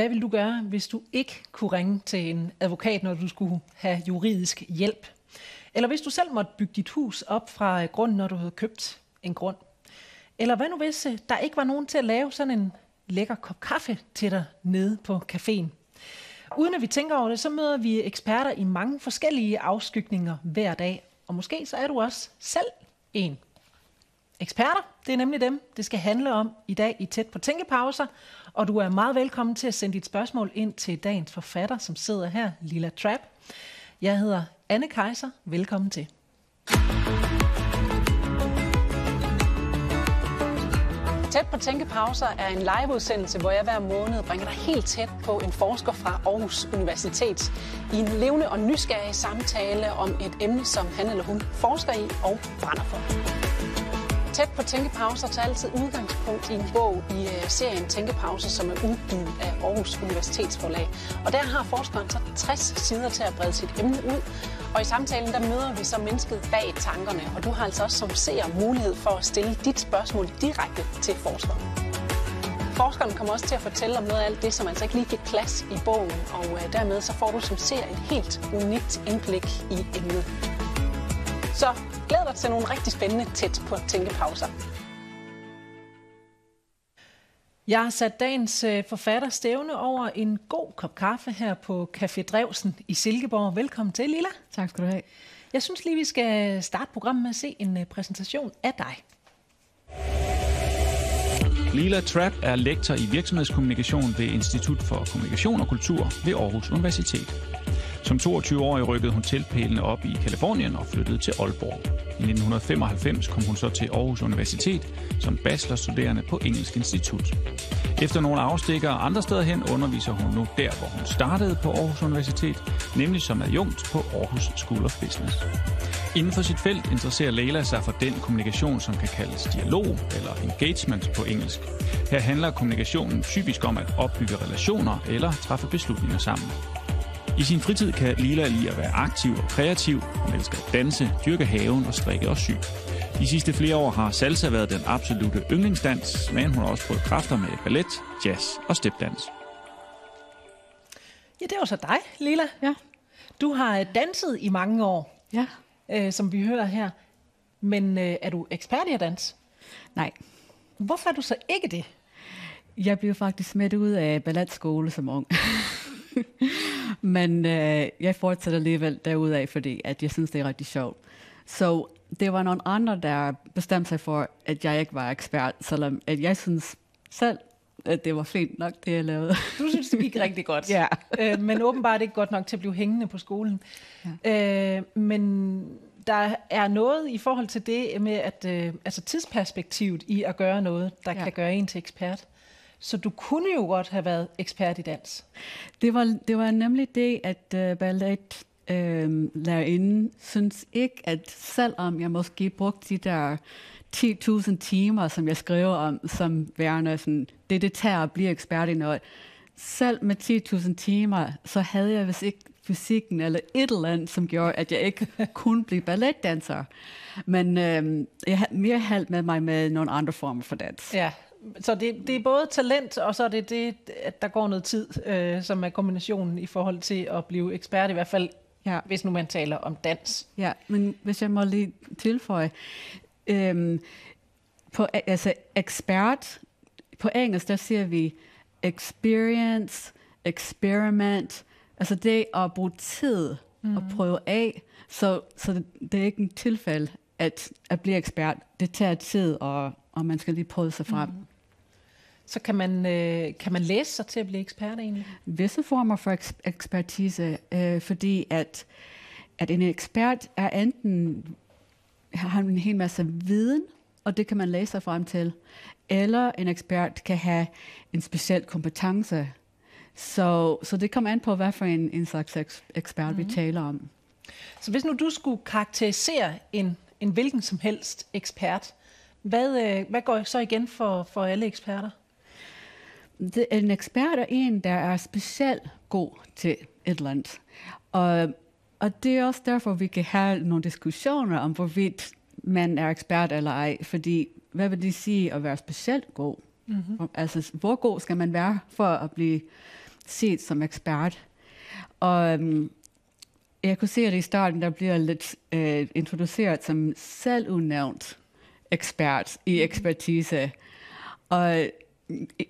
Hvad vil du gøre, hvis du ikke kunne ringe til en advokat, når du skulle have juridisk hjælp? Eller hvis du selv måtte bygge dit hus op fra øh, grunden, når du havde købt en grund? Eller hvad nu hvis øh, der ikke var nogen til at lave sådan en lækker kop kaffe til dig nede på caféen? Uden at vi tænker over det, så møder vi eksperter i mange forskellige afskygninger hver dag. Og måske så er du også selv en. Eksperter, det er nemlig dem, det skal handle om i dag i Tæt på Tænkepauser. Og du er meget velkommen til at sende dit spørgsmål ind til dagens forfatter, som sidder her, Lilla Trap. Jeg hedder Anne Kejser. Velkommen til. Tæt på Tænkepauser er en liveudsendelse, hvor jeg hver måned bringer dig helt tæt på en forsker fra Aarhus Universitet i en levende og nysgerrig samtale om et emne, som han eller hun forsker i og brænder for. Tæt på Tænkepauser tager altid udgangspunkt i en bog i øh, serien Tænkepauser, som er udgivet af Aarhus Universitetsforlag. Og der har forskeren så 60 sider til at brede sit emne ud. Og i samtalen der møder vi så mennesket bag tankerne, og du har altså også som seer mulighed for at stille dit spørgsmål direkte til forskeren. Forskeren kommer også til at fortælle om noget af alt det, som altså ikke lige fik plads i bogen, og øh, dermed så får du som ser et helt unikt indblik i emnet. Så glæd dig til nogle rigtig spændende tæt på tænkepauser. Jeg har sat dagens øh, forfatter stævne over en god kop kaffe her på Café Drevsen i Silkeborg. Velkommen til, Lilla. Tak skal du have. Jeg synes lige, vi skal starte programmet med at se en øh, præsentation af dig. Lila Trap er lektor i virksomhedskommunikation ved Institut for Kommunikation og Kultur ved Aarhus Universitet. Som 22-årig rykkede hun teltpælene op i Kalifornien og flyttede til Aalborg. I 1995 kom hun så til Aarhus Universitet som bachelorstuderende på Engelsk Institut. Efter nogle afstikker andre steder hen underviser hun nu der, hvor hun startede på Aarhus Universitet, nemlig som adjunkt på Aarhus School of Business. Inden for sit felt interesserer Leila sig for den kommunikation, som kan kaldes dialog eller engagement på engelsk. Her handler kommunikationen typisk om at opbygge relationer eller træffe beslutninger sammen. I sin fritid kan Lila lide at være aktiv og kreativ. Hun elsker at danse, dyrke haven og strikke og sy. De sidste flere år har salsa været den absolute yndlingsdans, men hun har også fået kræfter med ballet, jazz og stepdans. Ja, det var så dig, Lila. Ja. Du har danset i mange år, Ja. øh, som vi hører her. Men øh, er du ekspert i at danse? Nej. Hvorfor er du så ikke det? Jeg blev faktisk smidt ud af balletskole som ung. Men øh, jeg fortsætter alligevel derudaf, fordi at jeg synes, det er rigtig sjovt. Så det var nogle andre, der bestemte sig for, at jeg ikke var ekspert, selvom at jeg synes selv, at det var fint nok, det jeg lavede. Du synes, det gik rigtig godt. Ja. øh, men åbenbart ikke godt nok til at blive hængende på skolen. Ja. Øh, men der er noget i forhold til det med, at øh, altså tidsperspektivet i at gøre noget, der ja. Kan gøre en til ekspert. Så du kunne jo godt have været ekspert i dans. Det var, det var nemlig det, at uh, ballet øh, lærerinde synes ikke, at selvom jeg måske brugte de der 10.000 timer, som jeg skriver om, som værende sådan, det det tager at blive ekspert i noget, selv med 10.000 timer, så havde jeg vist ikke fysikken eller et eller andet, som gjorde, at jeg ikke kunne blive balletdanser. Men øh, jeg havde mere held med mig med nogle andre former for dans. Ja, så det, det er både talent, og så er det det, at der går noget tid, øh, som er kombinationen i forhold til at blive ekspert, i hvert fald Ja. hvis nu man taler om dans. Ja, men hvis jeg må lige tilføje, øhm, på, altså ekspert, på engelsk, der siger vi experience, experiment, altså det at bruge tid mm. og prøve af, så, så det, det er ikke en tilfælde at, at blive ekspert. Det tager tid, og, og man skal lige prøve sig frem. Mm. Så kan man, øh, kan man læse sig til at blive ekspert egentlig? visse former for eks- ekspertise, øh, fordi at, at en ekspert er enten har en hel masse viden, og det kan man læse sig frem til, eller en ekspert kan have en speciel kompetence. Så, så det kommer an på, hvad for en, en slags eks- ekspert mm-hmm. vi taler om. Så hvis nu du skulle karakterisere en, en hvilken som helst ekspert, hvad, øh, hvad går så igen for, for alle eksperter? Det, en ekspert er en, der er specielt god til et eller andet. Og, og det er også derfor, vi kan have nogle diskussioner om, hvorvidt man er ekspert eller ej. Fordi, hvad vil det sige at være specielt god? Mm-hmm. Altså, hvor god skal man være for at blive set som ekspert? Og um, jeg kunne se, at i starten, der bliver lidt uh, introduceret som selvudnævnt ekspert i mm-hmm. ekspertise. Og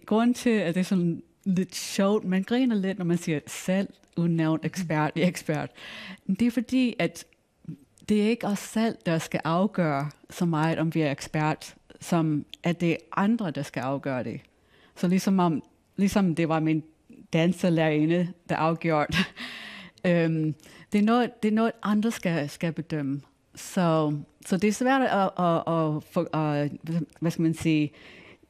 grunden til, at det er sådan lidt sjovt, man griner lidt, når man siger selv udnævnt ekspert i ekspert. Det er fordi, at det er ikke os selv, der skal afgøre så meget, om vi er ekspert, som at det er andre, der skal afgøre det. Så ligesom, om, ligesom det var min danselærerinde, der afgjorde øhm, det, er noget, det er noget, andre skal, skal bedømme. Så, så det er svært at, at, at, at, at hvad skal man sige,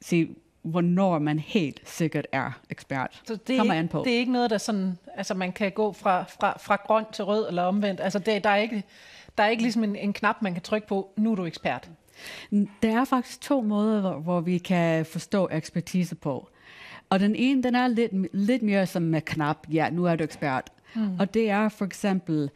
sige hvornår man helt sikkert er ekspert. Så det, er, på. det er ikke noget, der sådan, altså man kan gå fra, fra, fra grøn til rød eller omvendt. Altså det, der, er ikke, der er ikke ligesom en, en knap, man kan trykke på, nu er du ekspert. Der er faktisk to måder, hvor, hvor vi kan forstå ekspertise på. Og den ene, den er lidt, lidt mere som med knap, ja, nu er du ekspert. Mm. Og det er for eksempel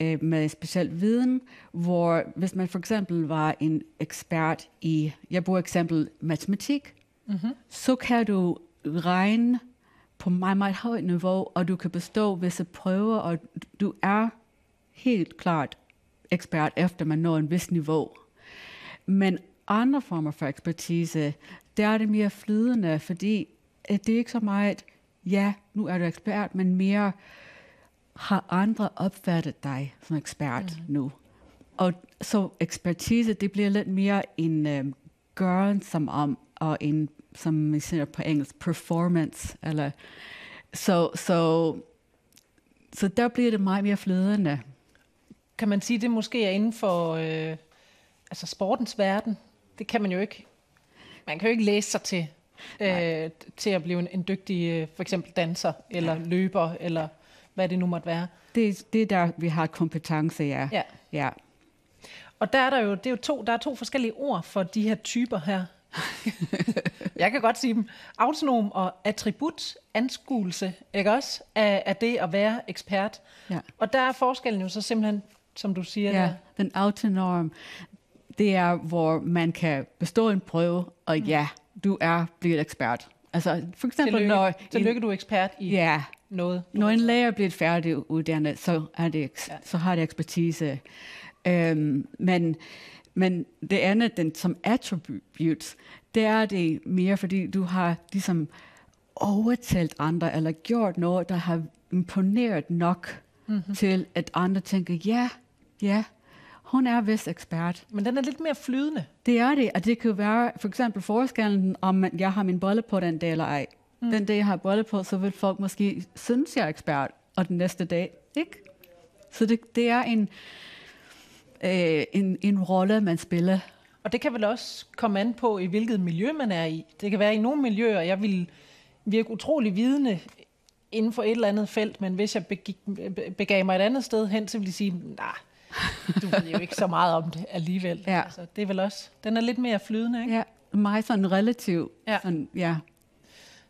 øh, med speciel viden, hvor hvis man for eksempel var en ekspert i, jeg bruger eksempel matematik, mm-hmm. så kan du regne på meget, meget højt niveau, og du kan bestå visse prøver, og du er helt klart ekspert, efter man når en vis niveau. Men andre former for ekspertise, der er det mere flydende, fordi det er ikke så meget, ja, nu er du ekspert, men mere, har andre opfattet dig som ekspert mm. nu? Og så ekspertise, det bliver lidt mere en øh, gøren som om, og en som vi siger på engelsk, performance. Eller, så, så, så der bliver det meget mere flydende. Kan man sige, det måske er inden for øh, altså sportens verden? Det kan man jo ikke. Man kan jo ikke læse sig til, øh, til at blive en, en dygtig øh, for eksempel danser, eller ja. løber, eller hvad det nu måtte være. Det, det er der, vi har kompetence, ja. ja. ja. Og der er der jo, det er jo to, der er to forskellige ord for de her typer her. jeg kan godt sige dem. Autonom og attribut, anskuelse, ikke også, af, af det at være ekspert. Ja. Og der er forskellen jo så simpelthen, som du siger. Ja, der. den autonom, det er, hvor man kan bestå en prøve, og mm. ja, du er blevet ekspert. Altså, for eksempel, tillykke, når... Tillykke, du er ekspert i ja, noget. Når en lærer bliver færdiguddannet, så, er det, ja. så har det ekspertise. Um, men men det andet, den som attributes, det er det mere, fordi du har ligesom overtalt andre, eller gjort noget, der har imponeret nok mm-hmm. til, at andre tænker, ja, ja, hun er vist ekspert. Men den er lidt mere flydende. Det er det, og det kan være for eksempel forskellen, om jeg har min bolle på den dag eller ej. Mm. Den dag, jeg har bolle på, så vil folk måske synes, jeg er ekspert, og den næste dag ikke. Så det, det er en, øh, en, en rolle, man spiller. Og det kan vel også komme an på, i hvilket miljø man er i. Det kan være i nogle miljøer, jeg vil virke utrolig vidende inden for et eller andet felt, men hvis jeg begik, begav mig et andet sted hen, så vil de sige, nej, du ved jo ikke så meget om det alligevel. Ja. Altså, det er vel også, den er lidt mere flydende, ikke? Ja, meget sådan relativ. Ja. Sådan, ja.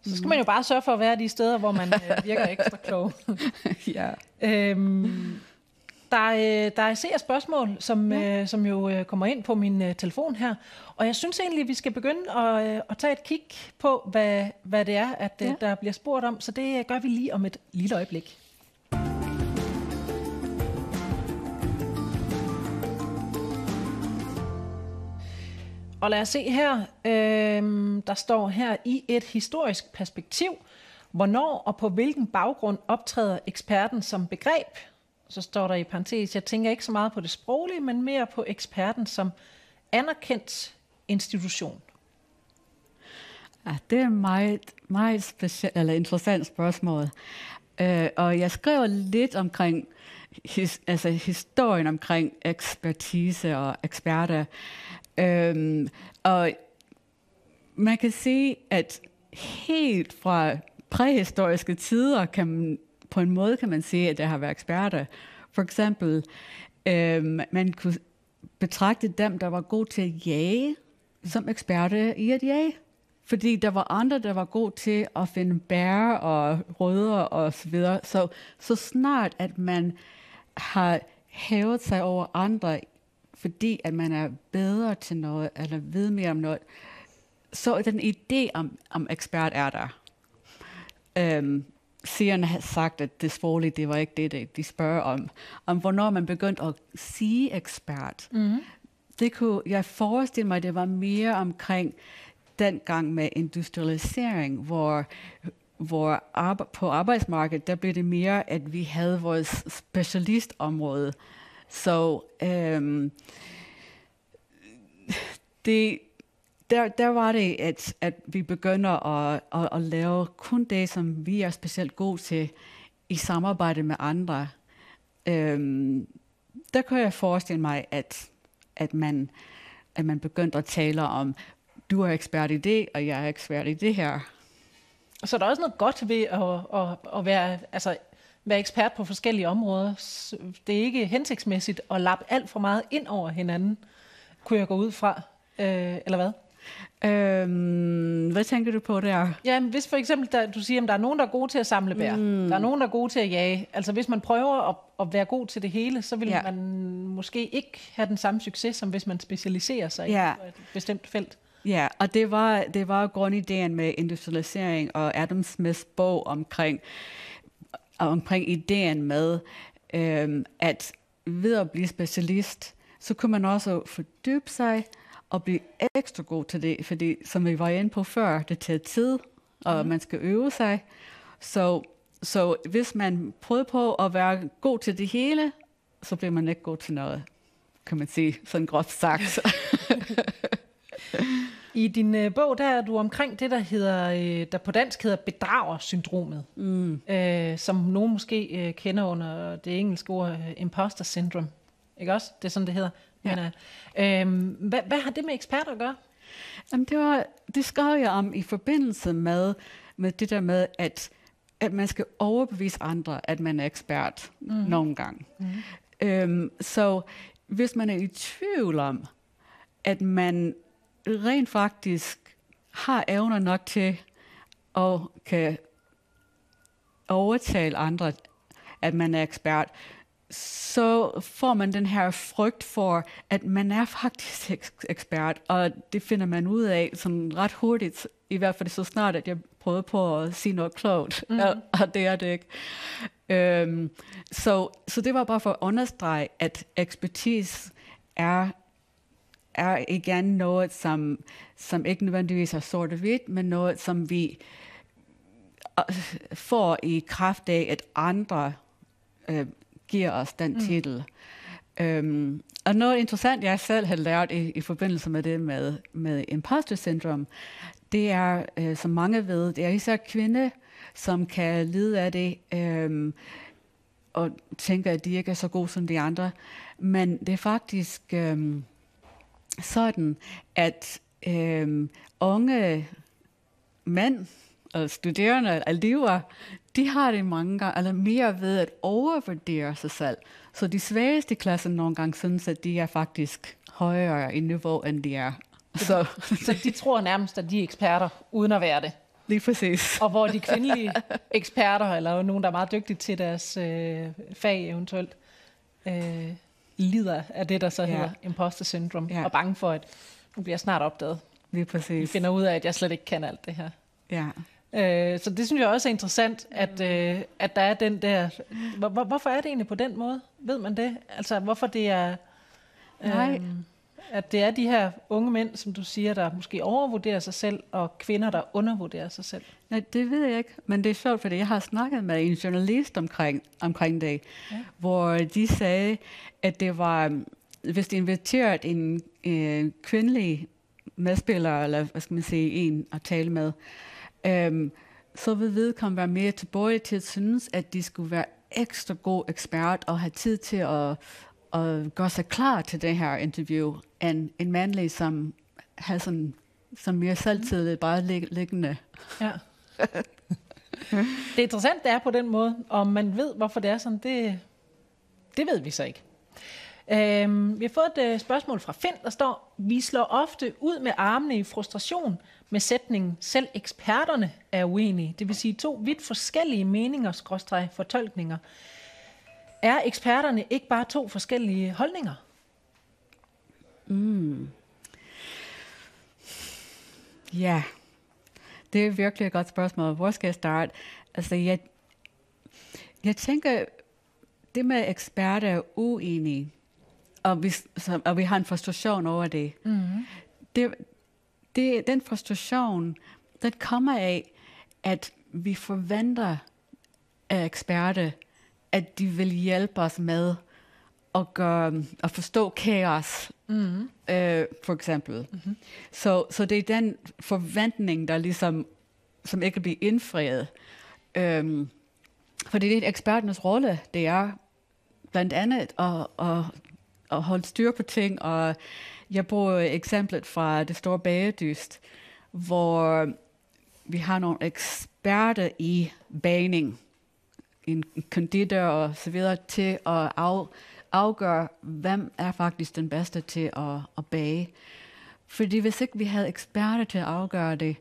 Så skal man jo bare sørge for at være de steder, hvor man øh, virker ekstra klog. ja. øhm, der, er, der er ser spørgsmål, som, ja. øh, som jo øh, kommer ind på min øh, telefon her. Og jeg synes egentlig, at vi skal begynde at, øh, at tage et kig på, hvad, hvad det er, at øh, ja. der bliver spurgt om. Så det gør vi lige om et lille øjeblik. Og lad os se her. Øh, der står her i et historisk perspektiv, hvornår og på hvilken baggrund optræder eksperten som begreb, så står der i parentes, jeg tænker ikke så meget på det sproglige, men mere på eksperten som anerkendt institution. Ja, det er et meget, meget specielt, eller interessant spørgsmål. Uh, og jeg skriver lidt omkring his, altså historien omkring ekspertise og eksperter. Um, og man kan sige, at helt fra præhistoriske tider kan man på en måde kan man sige, at der har været eksperter. For eksempel, øh, man kunne betragte dem, der var gode til at jage, som eksperter i at jage. Fordi der var andre, der var gode til at finde bær og rødder og så videre. Så, så snart, at man har hævet sig over andre, fordi at man er bedre til noget, eller ved mere om noget, så den idé om, om ekspert er der. Øhm, seerne har sagt, at det sproglige, det var ikke det, de, de spørger om. Om hvornår man begyndte at sige ekspert. Mm-hmm. Det kunne jeg forestille mig, det var mere omkring den gang med industrialisering, hvor hvor arbe- på arbejdsmarkedet, der blev det mere, at vi havde vores specialistområde. Så øhm, det, der, der var det, at, at vi begynder at, at, at lave kun det, som vi er specielt gode til i samarbejde med andre. Øhm, der kan jeg forestille mig, at, at, man, at man begyndte at tale om, du er ekspert i det, og jeg er ekspert i det her. Så er der også noget godt ved at, at, at være, altså, være ekspert på forskellige områder. Det er ikke hensigtsmæssigt at lappe alt for meget ind over hinanden, kunne jeg gå ud fra. Øh, eller hvad? Øhm, hvad tænker du på der? Ja, hvis for eksempel der, du siger, at der er nogen, der er gode til at samle bær, mm. der er nogen, der er gode til at jage. Altså hvis man prøver at, at være god til det hele, så vil ja. man måske ikke have den samme succes, som hvis man specialiserer sig ja. i et bestemt felt. Ja, og det var, det var grundideen med industrialisering og Adam Smiths bog omkring, omkring ideen med, øhm, at ved at blive specialist, så kunne man også fordybe sig og blive ekstra god til det, fordi som vi var inde på før, det tager tid, og mm. man skal øve sig. Så, så hvis man prøver på at være god til det hele, så bliver man ikke god til noget, kan man sige, sådan groft sagt. I din øh, bog, der er du omkring det, der hedder, øh, der på dansk hedder bedragersyndromet, mm. øh, som nogen måske øh, kender under det engelske ord øh, imposter syndrome. Ikke også? Det er sådan, det hedder. Ja. Men, øh, øh, hvad, hvad har det med eksperter at gøre? Jamen, det, var, det skrev jeg om i forbindelse med, med det der med, at, at man skal overbevise andre, at man er ekspert mm. nogle gange. Mm. Øhm, så hvis man er i tvivl om, at man rent faktisk har evner nok til at kan overtale andre, at man er ekspert, så får man den her frygt for, at man er faktisk ekspert, og det finder man ud af sådan ret hurtigt, i hvert fald så snart, at jeg prøvede på at sige noget klogt, mm. og, og det er det ikke. Øhm, så, så det var bare for at understrege, at ekspertise er er igen noget, som, som ikke nødvendigvis er sort og hvidt, men noget, som vi øh, får i kraft af, at andre øh, giver os den mm. titel. Um, og noget interessant, jeg selv har lært i, i forbindelse med det med, med imposter syndrom, det er, øh, som mange ved, det er især kvinde, som kan lide af det, øh, og tænker, at de ikke er så gode som de andre. Men det er faktisk... Øh, sådan, at øh, unge mænd og studerende, elever, de har det mange gange, eller mere ved at overvurdere sig selv. Så de svageste i klassen nogle gange synes, at de er faktisk højere i niveau, end de er. Så, så de tror nærmest, at de er eksperter, uden at være det. Lige præcis. Og hvor de kvindelige eksperter, eller nogen, der er meget dygtige til deres øh, fag eventuelt, øh, lider af det, der så ja. hedder imposter syndrome, ja. og bange for, at nu bliver jeg snart opdaget. Lige præcis. Vi finder ud af, at jeg slet ikke kan alt det her. Ja. Øh, så det synes jeg også er interessant, at, øh, at der er den der... Hvor, hvorfor er det egentlig på den måde? Ved man det? Altså, hvorfor det er... Øh, Nej at det er de her unge mænd, som du siger, der måske overvurderer sig selv, og kvinder, der undervurderer sig selv? Nej, det ved jeg ikke, men det er sjovt, fordi jeg har snakket med en journalist omkring, omkring det, ja. hvor de sagde, at det var, hvis de inviterede en, en kvindelig medspiller, eller hvad skal man sige, en at tale med, øhm, så vil vedkommende være mere tilbøjelig til at synes, at de skulle være ekstra god ekspert og have tid til at, at gøre sig klar til det her interview, end en mandlig, som har sådan, som mere selvtillid bare lig, liggende. Ja. det er interessant, det er på den måde, og man ved, hvorfor det er sådan, det, det ved vi så ikke. Øhm, vi har fået et uh, spørgsmål fra Finn, der står, vi slår ofte ud med armene i frustration med sætningen, selv eksperterne er uenige. Det vil sige to vidt forskellige meninger, skråstreg fortolkninger. Er eksperterne ikke bare to forskellige holdninger? Mm. Ja, det er virkelig et godt spørgsmål. Hvor skal jeg starte? Altså, jeg, jeg tænker, det med eksperter er uenige, og vi, så, og vi har en frustration over det. Mm-hmm. det, det den frustration, den kommer af, at vi forventer af eksperter, at de vil hjælpe os med at, gøre, at forstå kaos, mm-hmm. øh, for eksempel. Mm-hmm. Så, så det er den forventning, der ligesom, som ikke bliver indfriet. Øhm, for det er eksperternes rolle, det er blandt andet at, at, at holde styr på ting, og jeg bruger eksemplet fra det store bagedyst, hvor vi har nogle eksperter i bagning, en konditor og så videre, til at af, afgøre, hvem er faktisk den bedste til at, at bage. Fordi hvis ikke vi havde eksperter til at afgøre det,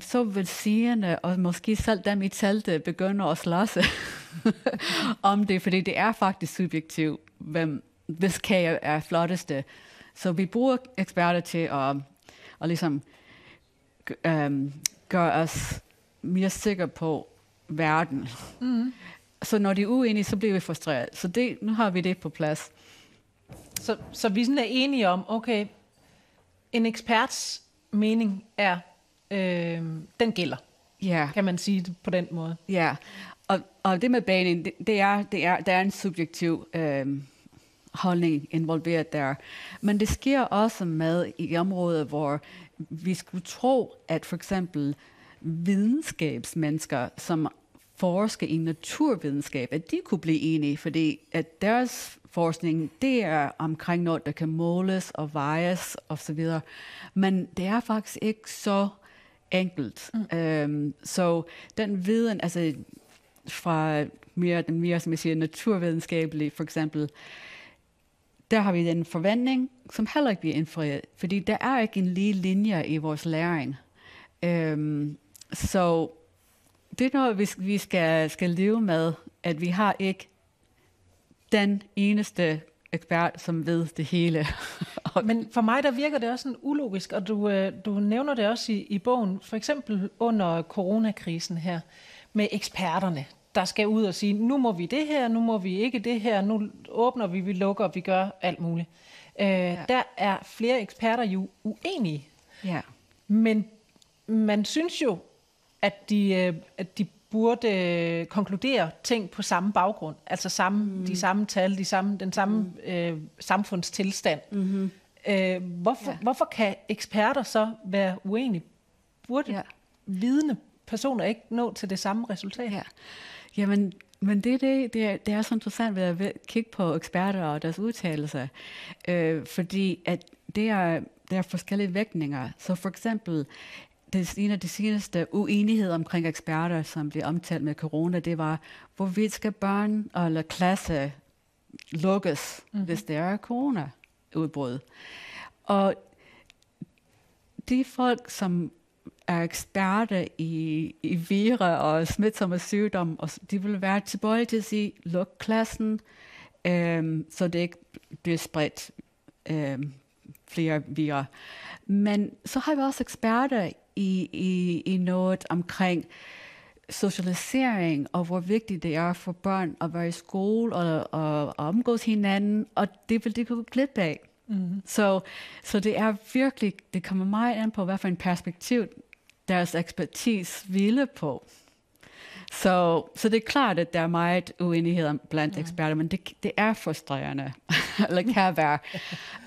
så vil sigerne, og måske selv dem i teltet, begynde at slåsse om det, fordi det er faktisk subjektivt, hvem, hvis kage er flotteste. Så vi bruger eksperter til at, at ligesom, um, gøre os mere sikre på verden. Mm. Så når de er uenige, så bliver vi frustreret. Så det, nu har vi det på plads. Så, så vi sådan er enige om, okay, en eksperts mening er, øh, den gælder. Ja. Kan man sige det på den måde? Ja, og, og det med baning, det, det, er, det er, der er en subjektiv øh, holdning involveret der. Men det sker også med i områder, hvor vi skulle tro, at for eksempel videnskabsmennesker, som forsker i naturvidenskab, at de kunne blive enige, fordi at deres forskning, det er omkring noget, der kan måles og vejes osv. Men det er faktisk ikke så enkelt. Mm. Øhm, så den viden, altså fra mere, den mere, som jeg siger, naturvidenskabelige for eksempel, der har vi den forventning, som heller ikke bliver indfriet, fordi der er ikke en lige linje i vores læring. Øhm, så det er noget, vi, vi skal, skal leve med, at vi har ikke den eneste ekspert, som ved det hele. Men for mig, der virker det også sådan ulogisk, og du, øh, du nævner det også i, i bogen, for eksempel under coronakrisen her, med eksperterne, der skal ud og sige, nu må vi det her, nu må vi ikke det her, nu åbner vi, vi lukker, vi gør alt muligt. Øh, ja. Der er flere eksperter jo uenige. Ja. Men man synes jo, at de, øh, at de burde øh, konkludere ting på samme baggrund, altså samme, mm. de samme tal, de samme, den samme mm. øh, samfundstilstand. Mm-hmm. Øh, hvorfor, ja. hvorfor kan eksperter så være uenige? Burde ja. vidende personer ikke nå til det samme resultat? Ja. Jamen, men det, det, det, er, det er så interessant ved at kigge på eksperter og deres udtalelser, øh, fordi at det er, der er forskellige vægtninger. Så for eksempel, det, en af de seneste uenigheder omkring eksperter, som blev omtalt med corona, det var, hvorvidt skal børn eller klasse lukkes, mm-hmm. hvis der er corona-udbrud. Og de folk, som er eksperter i, i vire og smitsomme sygdomme, og de vil være tilbøjelige til at sige, luk klassen, øhm, så det ikke bliver spredt øhm, flere virer. Men så har vi også eksperter i, i, i noget omkring socialisering, og hvor vigtigt det er for børn at være i skole og, og, og omgås hinanden, og det vil de kunne glip af. Mm-hmm. Så, så det er virkelig, det kommer meget an på, hvad for en perspektiv deres ekspertise ville på. Så, så det er klart, at der er meget uenighed blandt eksperter, men det, det er frustrerende, eller kan være.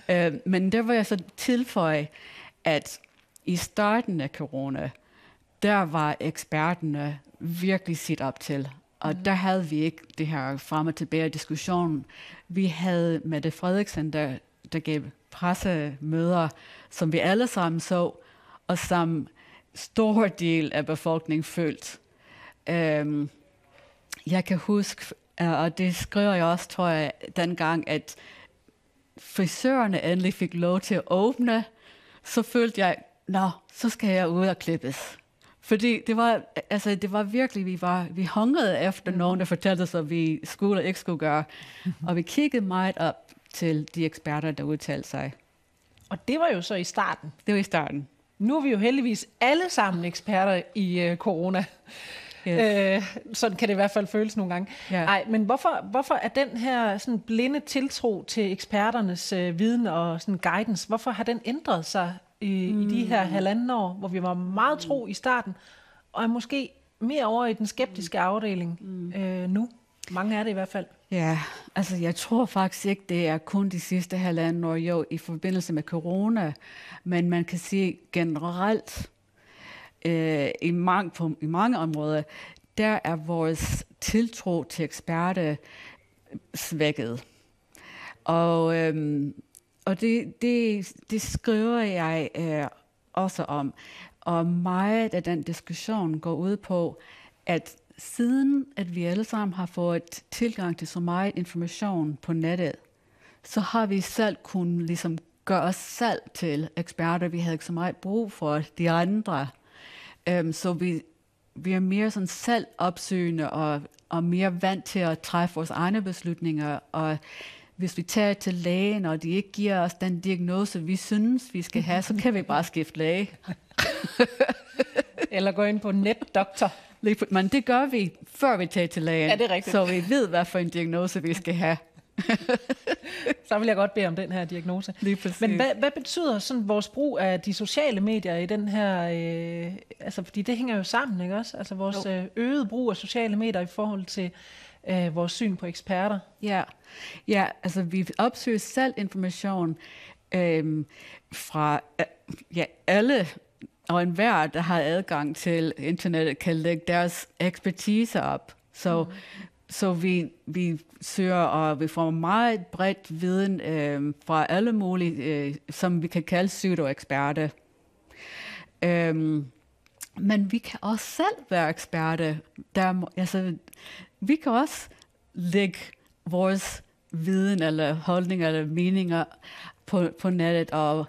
uh, men der vil jeg så tilføje, at i starten af corona, der var eksperterne virkelig sit op til. Og mm. der havde vi ikke det her frem og tilbage diskussion. Vi havde Mette Frederiksen, der, der gav pressemøder, som vi alle sammen så, og som stor del af befolkningen følte. Um, jeg kan huske, og det skriver jeg også, tror jeg, dengang, at frisørerne endelig fik lov til at åbne, så følte jeg, nå, så skal jeg ud og klippes. Fordi det var, altså, det var virkelig, vi, var, vi hungrede efter nogen, der fortalte os, at vi skulle og ikke skulle gøre. Og vi kiggede meget op til de eksperter, der udtalte sig. Og det var jo så i starten. Det var i starten. Nu er vi jo heldigvis alle sammen eksperter i øh, corona. Yes. Øh, sådan kan det i hvert fald føles nogle gange. Ja. Ej, men hvorfor, hvorfor er den her sådan blinde tiltro til eksperternes øh, viden og sådan guidance, hvorfor har den ændret sig i, mm. i de her mm. halvanden år, hvor vi var meget tro i starten, og er måske mere over i den skeptiske afdeling mm. øh, nu? Mange er det i hvert fald. Ja, altså jeg tror faktisk ikke, det er kun de sidste halvanden år jo i forbindelse med corona, men man kan sige generelt øh, i, mange, på, i mange områder, der er vores tiltro til eksperter svækket. Og, øhm, og det, det, det skriver jeg øh, også om. Og meget af den diskussion går ud på, at siden at vi alle sammen har fået tilgang til så meget information på nettet, så har vi selv kunnet ligesom gøre os selv til eksperter. Vi havde ikke så meget brug for de andre. Um, så vi, vi er mere sådan selv opsøgende og, og mere vant til at træffe vores egne beslutninger. Og hvis vi tager til lægen, og de ikke giver os den diagnose, vi synes, vi skal have, så kan vi bare skifte læge. Eller gå ind på netdoktor. Men det gør vi, før vi tager til lægen. Ja, det er rigtigt. Så vi ved, hvad for en diagnose vi skal have. så vil jeg godt bede om den her diagnose. Lige præcis. Men hvad, hvad betyder sådan vores brug af de sociale medier i den her... Øh, altså, fordi det hænger jo sammen, ikke også? Altså vores. Øh, øgede brug af sociale medier i forhold til øh, vores syn på eksperter. Ja, ja altså vi opsøger selv information øh, fra øh, ja, alle og enhver, der har adgang til internettet, kan lægge deres ekspertise op. Så, mm. så vi, vi søger, og vi får meget bredt viden øh, fra alle mulige, øh, som vi kan kalde pseudo-eksperter. Øhm, men vi kan også selv være eksperter. Der, altså, vi kan også lægge vores viden eller holdninger eller meninger på, på nettet og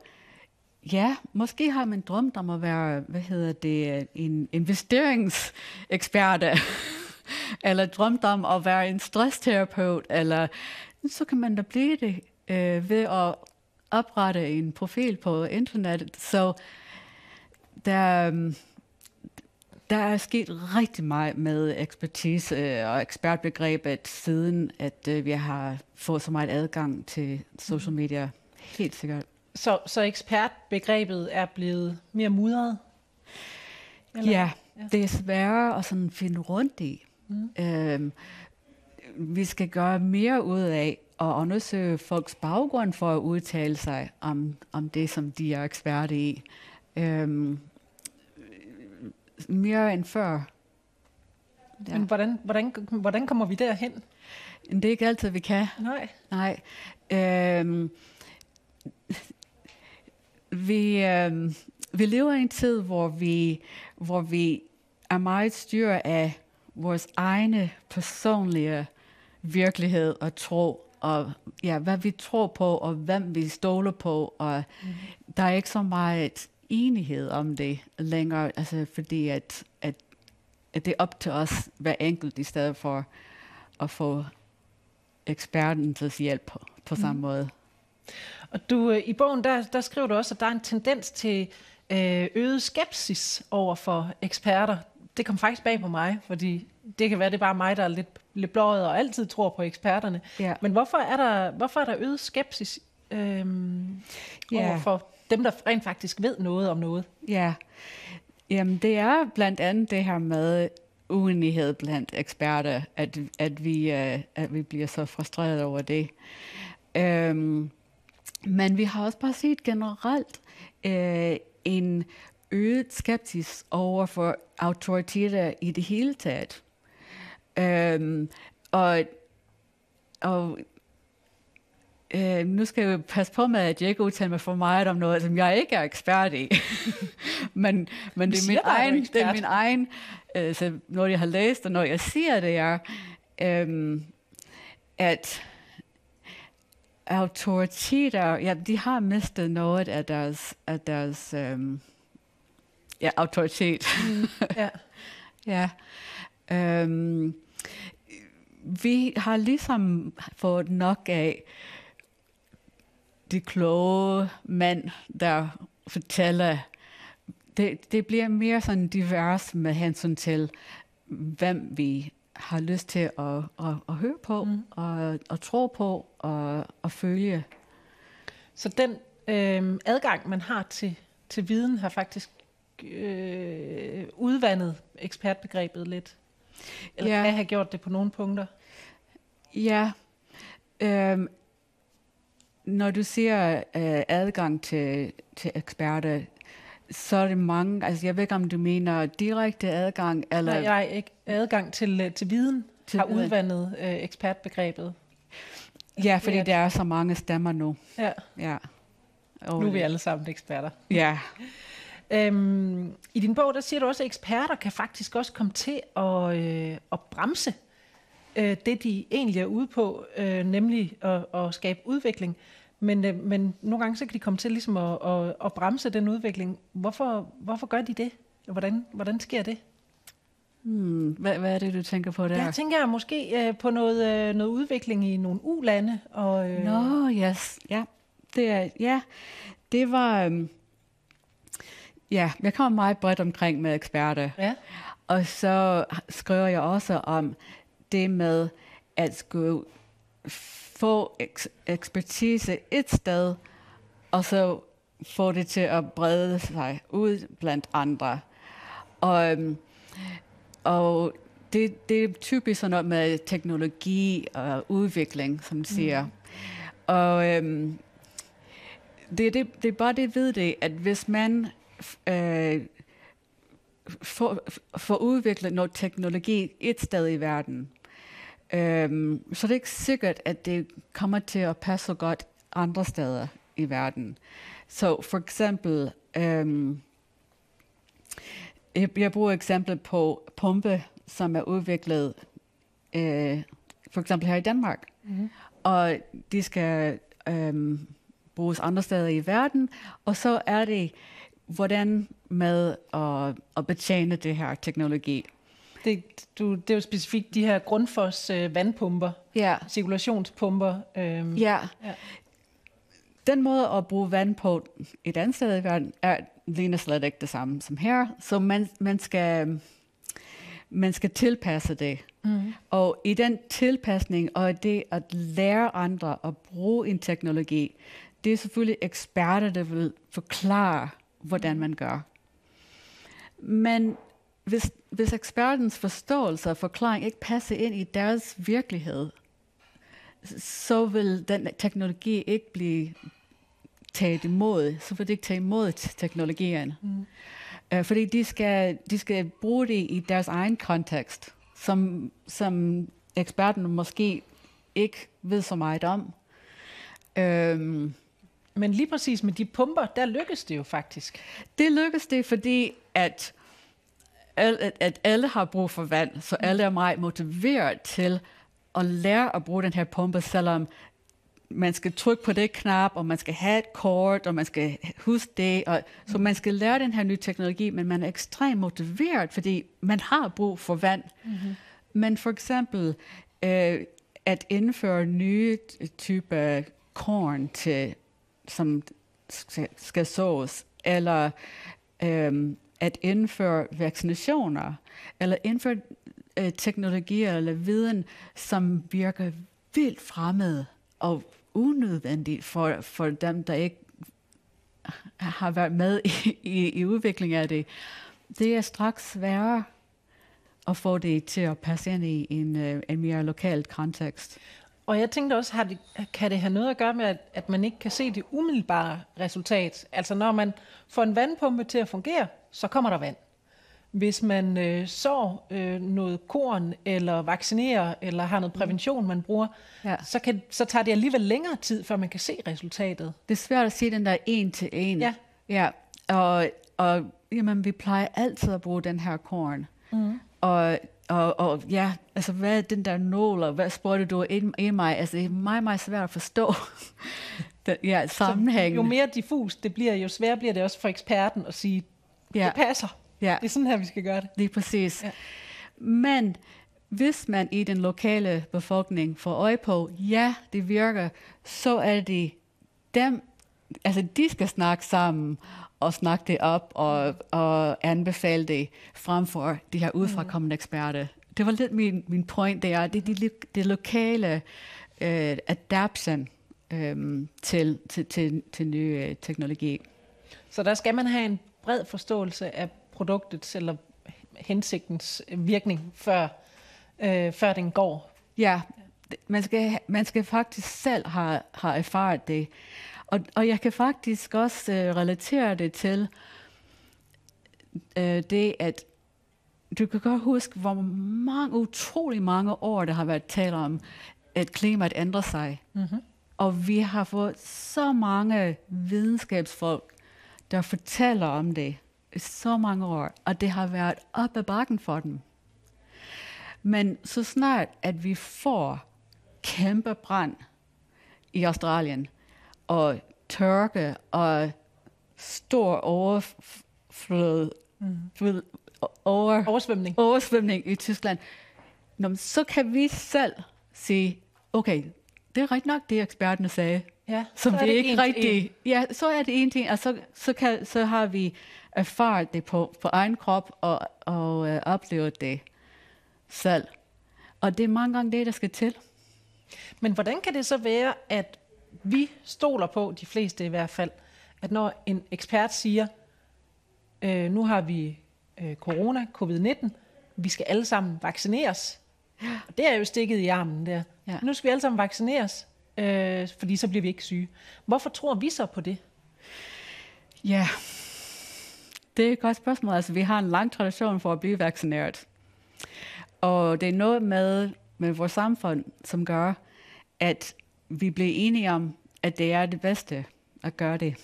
Ja, måske har man drømt om at være, hvad hedder det, en investeringsekspert, eller drømt om at være en stressterapeut, eller så kan man da blive det øh, ved at oprette en profil på internettet. Så der, øh, der er sket rigtig meget med ekspertise øh, og ekspertbegrebet, siden at øh, vi har fået så meget adgang til social media. Helt sikkert. Så, så ekspertbegrebet er blevet mere mudret? Eller? Ja, det er sværere at sådan finde rundt i. Mm. Øhm, vi skal gøre mere ud af at undersøge folks baggrund for at udtale sig om, om det, som de er eksperter i. Øhm, mere end før. Ja. Men hvordan, hvordan, hvordan kommer vi derhen? Det er ikke altid, vi kan. Nej. Nej. Øhm, vi, øh, vi lever i en tid, hvor vi, hvor vi er meget styret af vores egne personlige virkelighed og tro, og ja, hvad vi tror på, og hvem vi stoler på, og mm. der er ikke så meget enighed om det længere, altså fordi at, at, at det er op til os hver enkelt, i stedet for at få eksperten til at hjælp på, på samme mm. måde. Og du, øh, i bogen, der, der skriver du også, at der er en tendens til øh, øget skepsis over for eksperter. Det kom faktisk bag på mig, fordi det kan være, det er bare mig, der er lidt, lidt blåret og altid tror på eksperterne. Ja. Men hvorfor er der, hvorfor er der øget skepsis øh, ja. over for dem, der rent faktisk ved noget om noget? Ja, Jamen, det er blandt andet det her med uenighed blandt eksperter, at, at, vi, uh, at vi bliver så frustreret over det. Um, men vi har også bare set generelt øh, en øget skeptisk over for autoriteter i det hele taget. Øhm, og og øh, nu skal jeg passe på med, at jeg ikke udtaler mig for meget om noget, som jeg ikke er ekspert i. men men det, er min egen, det er min egen, øh, så når jeg har læst, og når jeg siger det, er, øh, at autoriteter, ja, de har mistet noget af deres, af deres um, ja, autoritet. Mm, ja. ja. Um, vi har ligesom fået nok af de kloge mænd, der fortæller, det, det bliver mere sådan divers med hensyn til, hvem vi har lyst til at, at, at høre på, mm. og at tro på, og at følge. Så den øh, adgang, man har til, til viden, har faktisk øh, udvandet ekspertbegrebet lidt? Eller ja. kan have gjort det på nogle punkter? Ja. Øhm, når du siger øh, adgang til, til eksperter, så er det mange, altså jeg ved ikke, om du mener direkte adgang, eller... Nej, jeg ikke. Adgang til, øh, til viden til har viden. udvandet øh, ekspertbegrebet. Ja, fordi der er så mange stemmer nu. Ja. ja. Og nu er vi alle sammen eksperter. Ja. øhm, I din bog, der siger du også, at eksperter kan faktisk også komme til at, øh, at bremse øh, det, de egentlig er ude på, øh, nemlig at, at skabe udvikling. Men, øh, men nogle gange så kan de komme til ligesom at, at, at bremse den udvikling. Hvorfor, hvorfor gør de det? Hvordan, hvordan sker det? Hmm, hvad, hvad er det, du tænker på der? Jeg tænker måske øh, på noget, øh, noget udvikling i nogle ulande. Og, øh... Nå, yes. ja. Det er, ja, det var... Øh, ja, jeg kommer meget bredt omkring med eksperter. Ja. Og så skriver jeg også om det med at skulle få eks- ekspertise et sted, og så få det til at brede sig ud blandt andre. Og, øhm, og det, det er typisk sådan noget med teknologi og udvikling, som siger. Mm. Og øhm, det, det, det er bare det ved det, at hvis man øh, får, får udviklet noget teknologi et sted i verden, Øhm, så det er ikke sikkert, at det kommer til at passe så godt andre steder i verden. Så for eksempel, øhm, jeg, jeg bruger eksempel på pumpe, som er udviklet øh, for eksempel her i Danmark. Mm-hmm. Og de skal øhm, bruges andre steder i verden, og så er det, hvordan med at, at betjene det her teknologi. Det, du, det er jo specifikt de her Grundfos øh, vandpumper, ja. cirkulationspumper. Øhm, ja. ja. Den måde at bruge vand på et andet sted i verden, er, ligner slet ikke det samme som her. Så man, man, skal, man skal tilpasse det. Mm. Og i den tilpasning og det at lære andre at bruge en teknologi, det er selvfølgelig eksperter, der vil forklare, hvordan man gør. Men hvis, hvis ekspertens forståelse og forklaring ikke passer ind i deres virkelighed, så vil den teknologi ikke blive taget imod, så vil det ikke tage imod teknologien. Mm. Uh, fordi de skal, de skal bruge det i deres egen kontekst, som, som eksperten måske ikke ved så meget om. Um, Men lige præcis med de pumper, der lykkes det jo faktisk. Det lykkes det, fordi at at, at alle har brug for vand, så alle er meget motiveret til at lære at bruge den her pumpe, selvom man skal trykke på det knap, og man skal have et kort, og man skal huske det. Og, så man skal lære den her nye teknologi, men man er ekstremt motiveret, fordi man har brug for vand. Mm-hmm. Men for eksempel øh, at indføre nye typer korn, til, som skal sås, eller øh, at indføre vaccinationer, eller indføre øh, teknologier eller viden, som virker vildt fremmed og unødvendigt for, for dem, der ikke har været med i, i, i udviklingen af det. Det er straks sværere at få det til at passe ind i en, øh, en mere lokal kontekst. Og jeg tænkte også, har det, kan det have noget at gøre med, at, at man ikke kan se det umiddelbare resultat? Altså når man får en vandpumpe til at fungere, så kommer der vand. Hvis man øh, sår øh, noget korn, eller vaccinerer, eller har noget prævention, man bruger, ja. så, kan, så tager det alligevel længere tid, før man kan se resultatet. Det er svært at se den der en til en. Ja. ja. Og, og jamen, vi plejer altid at bruge den her korn. Mm. Og og, og ja, altså hvad er den der nål, og hvad spurgte du ind i mig? Altså det er meget, meget svært at forstå den, ja, sammenhængen. jo mere diffus det bliver, jo sværere bliver det også for eksperten at sige, ja. det passer. Ja. Det er sådan her, vi skal gøre det. Det er præcis. Ja. Men hvis man i den lokale befolkning får øje på, ja, det virker, så er det dem, altså de skal snakke sammen og snakke det op og, og anbefale det frem for de her udefrakommende eksperter. Det var lidt min, min point der. Det er de, det lokale øh, adaption øh, til, til, til, til ny øh, teknologi. Så der skal man have en bred forståelse af produktets eller hensigtens virkning, før, øh, før den går. Ja, man skal, man skal faktisk selv have, have erfaret det. Og, og jeg kan faktisk også øh, relatere det til øh, det, at du kan godt huske, hvor mange, utrolig mange år, der har været talt om, at klimaet ændrer sig. Mm-hmm. Og vi har fået så mange videnskabsfolk, der fortæller om det i så mange år, og det har været op ad bakken for dem. Men så snart, at vi får kæmpe brand i Australien, og tørke, og stor overflod, mm. over, oversvømning. oversvømning i Tyskland, Nå, så kan vi selv sige, okay, det er rigtigt nok, det eksperterne sagde. Ja, som vi ikke rigtig... Ja, så er det en ting, og så, så, kan, så har vi erfaret det på, på egen krop og, og øh, oplevet det selv. Og det er mange gange det, der skal til. Men hvordan kan det så være, at vi stoler på, de fleste i hvert fald, at når en ekspert siger, øh, nu har vi øh, corona, covid-19, vi skal alle sammen vaccineres. Og det er jo stikket i armen der. Ja. Nu skal vi alle sammen vaccineres, øh, fordi så bliver vi ikke syge. Hvorfor tror vi så på det? Ja, det er et godt spørgsmål. Altså, vi har en lang tradition for at blive vaccineret. Og det er noget med, med vores samfund, som gør, at vi bliver enige om, at det er det bedste at gøre det.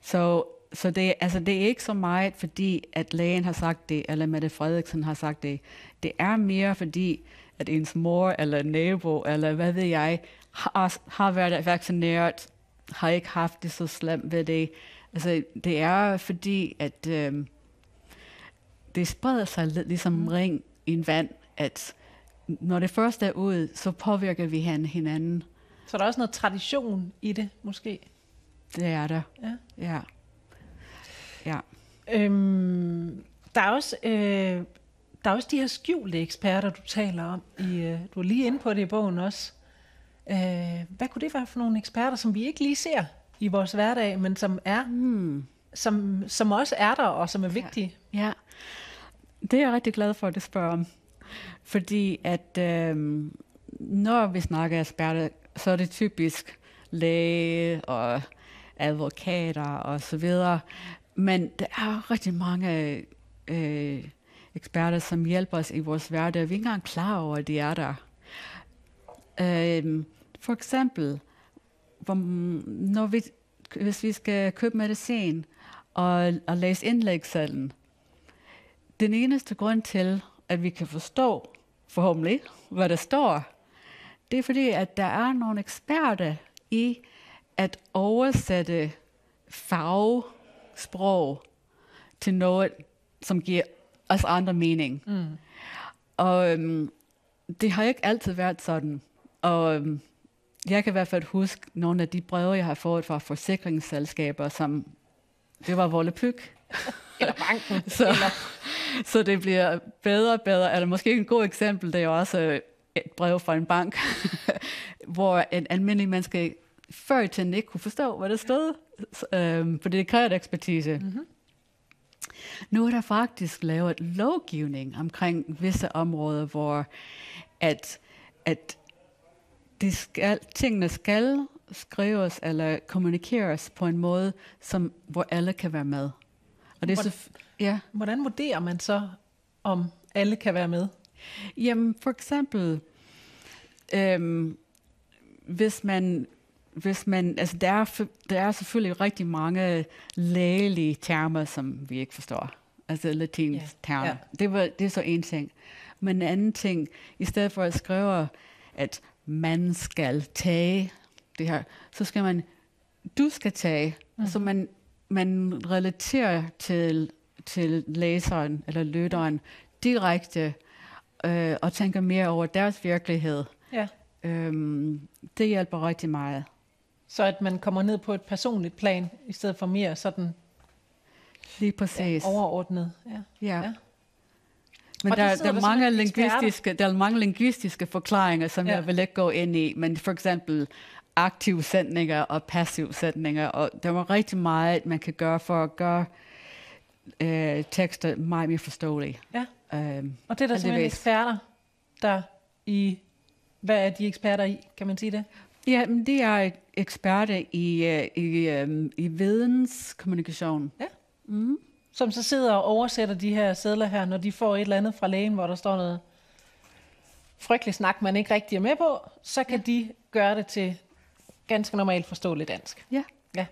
Så, så det, altså det er ikke så meget, fordi at lægen har sagt det, eller Mette Frederiksen har sagt det. Det er mere fordi, at ens mor eller nabo, eller hvad ved jeg, har, har været vaccineret, har ikke haft det så slemt ved det. Altså, det er fordi, at øh, det spreder sig lidt ligesom mm. ring i en vand, at når det først er ud, så påvirker vi hinanden. Så der er også noget tradition i det, måske? Det er der. Ja. Ja. ja. Øhm, der, er også, øh, der er også de her skjulte eksperter, du taler om. I, øh, du er lige inde på det i bogen også. Øh, hvad kunne det være for nogle eksperter, som vi ikke lige ser i vores hverdag, men som er, hmm. som, som også er der, og som er vigtige? Ja. ja. Det er jeg rigtig glad for, at du spørger om. Fordi at øh, når vi snakker eksperter, så er det typisk læge og advokater og så videre. Men der er rigtig mange øh, eksperter, som hjælper os i vores hverdag. Vi er ikke engang klar over, at de er der. Øh, for eksempel, hvor, når vi, hvis vi skal købe medicin og, og læse indlægssalden, den eneste grund til, at vi kan forstå, forhåbentlig, hvad der står, det er fordi, at der er nogle eksperter i at oversætte fagsprog til noget, som giver os andre mening. Mm. Og øhm, det har ikke altid været sådan. Og øhm, jeg kan i hvert fald huske nogle af de breve, jeg har fået fra forsikringsselskaber, som det var vollepyg. Eller banken. så, eller... så det bliver bedre og bedre. Eller måske et godt eksempel, det er også et brev fra en bank, hvor en almindelig menneske før i tiden ikke kunne forstå, hvad der stod, øhm, for det kræver ekspertise. Mm-hmm. Nu er der faktisk lavet lovgivning omkring visse områder, hvor at, at det skal, tingene skal skrives eller kommunikeres på en måde, som, hvor alle kan være med. Og det er hvordan, så, ja. hvordan vurderer man så, om alle kan være med? Jamen, for eksempel, øhm, hvis man, hvis man, altså der er, der er selvfølgelig rigtig mange lægelige termer, som vi ikke forstår. Altså latinsk yeah. termer. Yeah. Det, var, det er så en ting. Men en anden ting, i stedet for at skrive, at man skal tage det her, så skal man, du skal tage. Mm. Så man, man relaterer til, til læseren eller lytteren direkte øh, og tænker mere over deres virkelighed. Ja. Øhm, det hjælper rigtig meget. Så at man kommer ned på et personligt plan, i stedet for mere sådan Lige præcis. ja, overordnet. Ja. Ja. Ja. Men Og der, der der, er mange lingvistiske, der er mange lingvistiske forklaringer, som Ja. jeg vil ikke gå ind i. Men for eksempel aktive sætninger og passive sætninger. Og der var rigtig meget, man kan gøre for at gøre øh, tekster meget mere forståelige. ja. Øhm, Og det er der simpelthen heldigvis. eksperter, der i... Hvad er de eksperter i? Kan man sige det? Ja, men de er eksperter i, øh, i, øhm, i videnskommunikation. Som så sidder og oversætter de her sædler her, når de får et eller andet fra lægen, hvor der står noget frygtelig snak, man ikke rigtig er med på, så kan ja. de gøre det til ganske normalt forståeligt dansk. Ja. Ja.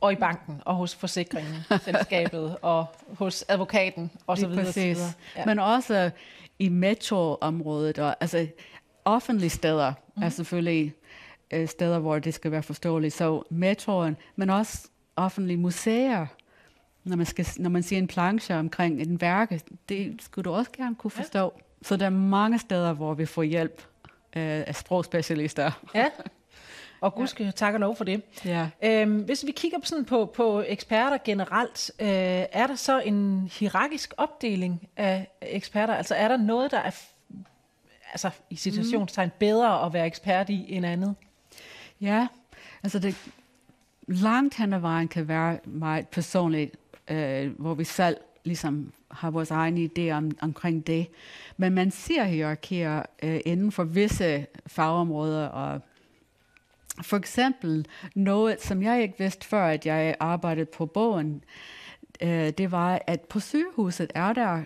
Og i banken, og hos forsikringen, selskabet, og hos advokaten, og så videre. præcis. videre. Ja. Men også i metroområdet, og altså offentlige steder mm. er selvfølgelig øh, steder, hvor det skal være forståeligt. Så metroen, men også offentlige museer. Når man, skal, når man siger en planche omkring en værke, det skulle du også gerne kunne forstå. Ja. Så der er mange steder, hvor vi får hjælp øh, af sprogspecialister. Ja. Og gud skal tak og lov for det. Ja. Øhm, hvis vi kigger sådan på, på eksperter generelt, øh, er der så en hierarkisk opdeling af eksperter? Altså er der noget, der er altså, i situationstegn bedre at være ekspert i end andet? Ja, altså det langt hen ad vejen kan være meget personligt, øh, hvor vi selv ligesom har vores egen idé om, omkring det. Men man ser hierarkier øh, inden for visse fagområder, og for eksempel noget, som jeg ikke vidste før, at jeg arbejdede på bogen, øh, det var, at på sygehuset er der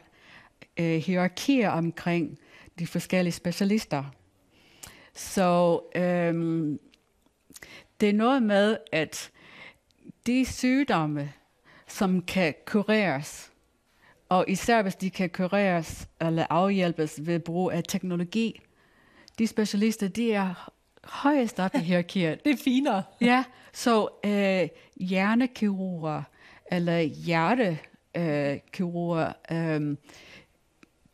øh, hierarkier omkring de forskellige specialister. Så øhm, det er noget med, at de sygdomme, som kan kureres, og især hvis de kan kureres eller afhjælpes ved brug af teknologi, de specialister, de er højest op i hierarkiet. Det er finere. Ja, så øh, hjernekirurger eller hjertekirurger, øh,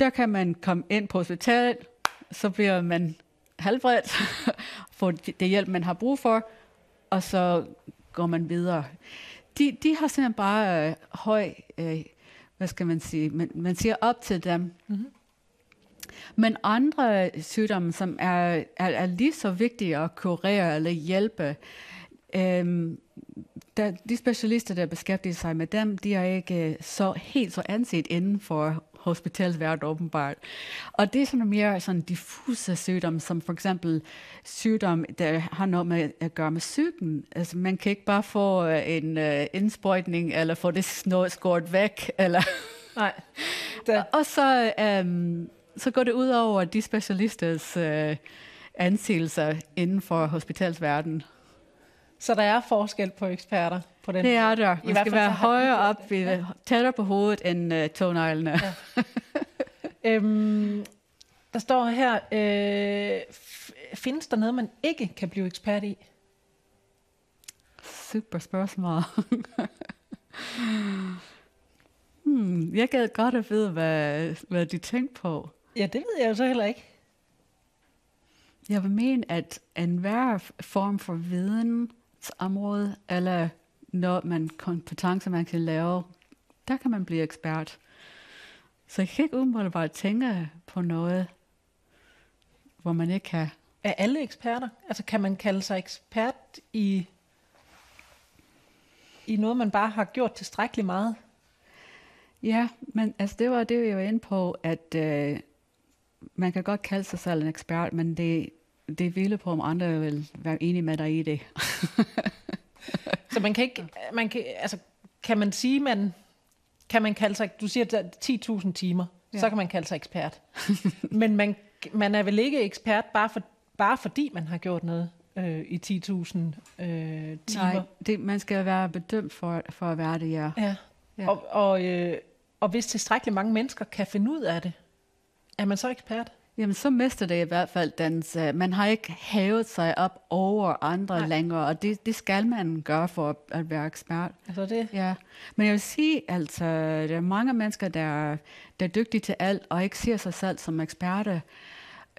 der kan man komme ind på hospitalet, så bliver man helbredt, får det hjælp, man har brug for, og så går man videre. De, de har simpelthen bare øh, høj, øh, hvad skal man sige, man, man siger op til dem. Mm-hmm. Men andre sygdomme, som er, er, er lige så vigtige at kurere eller hjælpe, øhm, der, de specialister, der beskæftiger sig med dem, de er ikke så helt så anset inden for hospitalsverden åbenbart. Og det er sådan mere sådan diffuse sygdomme, som for eksempel sygdom, der har noget med at gøre med psyken. Altså man kan ikke bare få øh, en uh, indsprøjtning, eller få det noget skåret væk, eller... Nej. Der, Og så, øhm, så går det ud over de specialisters øh, ansigelser inden for hospitalsverdenen. så der er forskel på eksperter på den Det er der. I Man hvert skal være højere op, ja. tættere på hovedet end øh, tåneglene. Ja. Øhm, der står her, øh, findes der noget, man ikke kan blive ekspert i? Super spørgsmål. hmm, jeg gad godt at vide, hvad, hvad de tænkte på. Ja, det ved jeg jo så heller ikke. Jeg vil mene, at enhver form for vidensområde, eller noget man kompetencer, man kan lave, der kan man blive ekspert. Så jeg kan ikke umiddelbart tænke på noget, hvor man ikke kan. Er alle eksperter? Altså kan man kalde sig ekspert i, i noget, man bare har gjort tilstrækkeligt meget? Ja, men altså det var det, vi var inde på, at øh, man kan godt kalde sig selv en ekspert, men det, det hviler på, om andre vil være enige med dig i det. Så man kan ikke, man kan, altså, kan man sige, man, kan man kalde sig, du siger der er 10.000 timer. Ja. så kan man kalde sig ekspert. Men man, man er vel ikke ekspert bare, for, bare fordi man har gjort noget øh, i 10.000 øh, timer? Nej, det, man skal være bedømt for, for at være det, ja. Ja. Ja. Og, og, øh, og hvis tilstrækkeligt mange mennesker kan finde ud af det, er man så ekspert? Jamen, så mister det i hvert fald dens... Uh, man har ikke hævet sig op over andre Nej. Længere, og det, det skal man gøre for at, at være ekspert. Altså det? Ja, men jeg vil sige, altså, der er mange mennesker, der, er- der er dygtige til alt, og ikke ser sig selv som eksperter.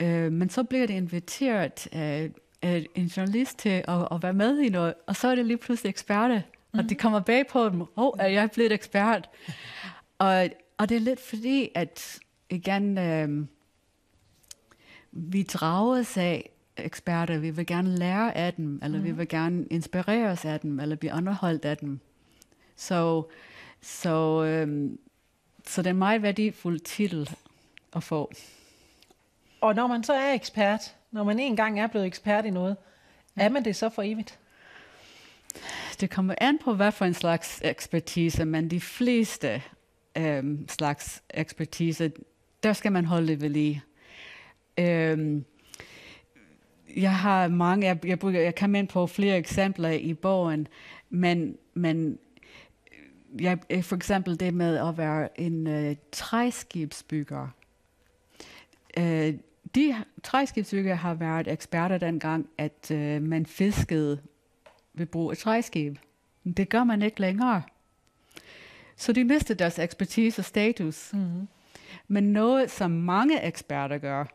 Øh, men så bliver det inviteret af, af en journalist til at, at være med i noget, og så er det lige pludselig eksperter. Mm. Og det kommer bag på dem, åh, oh, er jeg blevet ekspert? og, og det er lidt fordi, at igen, øh, vi drages af eksperter, vi vil gerne lære af dem, eller mm. vi vil gerne inspireres af dem, eller blive underholdt af dem. Så, så, øh, så det er en meget værdifuld titel at få. Og når man så er ekspert, når man en gang er blevet ekspert i noget, er man det så for evigt? Det kommer an på, hvad for en slags ekspertise, men de fleste øhm, slags ekspertise, der skal man holde det ved lige. Øhm, jeg har mange, jeg, jeg, jeg kan ind på flere eksempler i bogen, men, men jeg, øh, for eksempel det med at være en øh, træskibsbygger. Øh, de træskibsbygger har været eksperter dengang, at øh, man fiskede ved brug af træskib. Det gør man ikke længere. Så de mistede deres ekspertise og status. Mm. Men noget, som mange eksperter gør,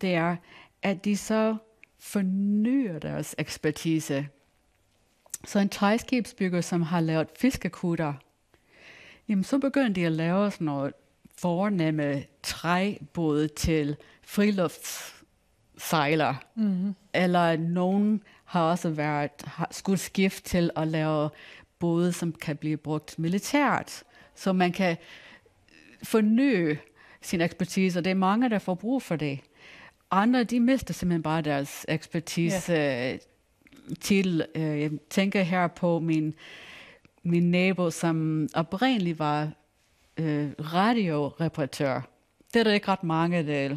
det er, at de så fornyer deres ekspertise. Så en træskibsbygger, som har lavet fiskekutter, jamen så begynder de at lave sådan noget fornemme træbåde til friluftssejler. Mm-hmm. Eller nogen har også været har skulle skifte til at lave både, som kan blive brugt militært. Så man kan forny sin ekspertise, og det er mange, der får brug for det. Andre, de mister simpelthen bare deres ekspertise yeah. til, øh, jeg tænker her på min, min nabo, som oprindeligt var øh, radioreparatør. Det er der ikke ret mange, der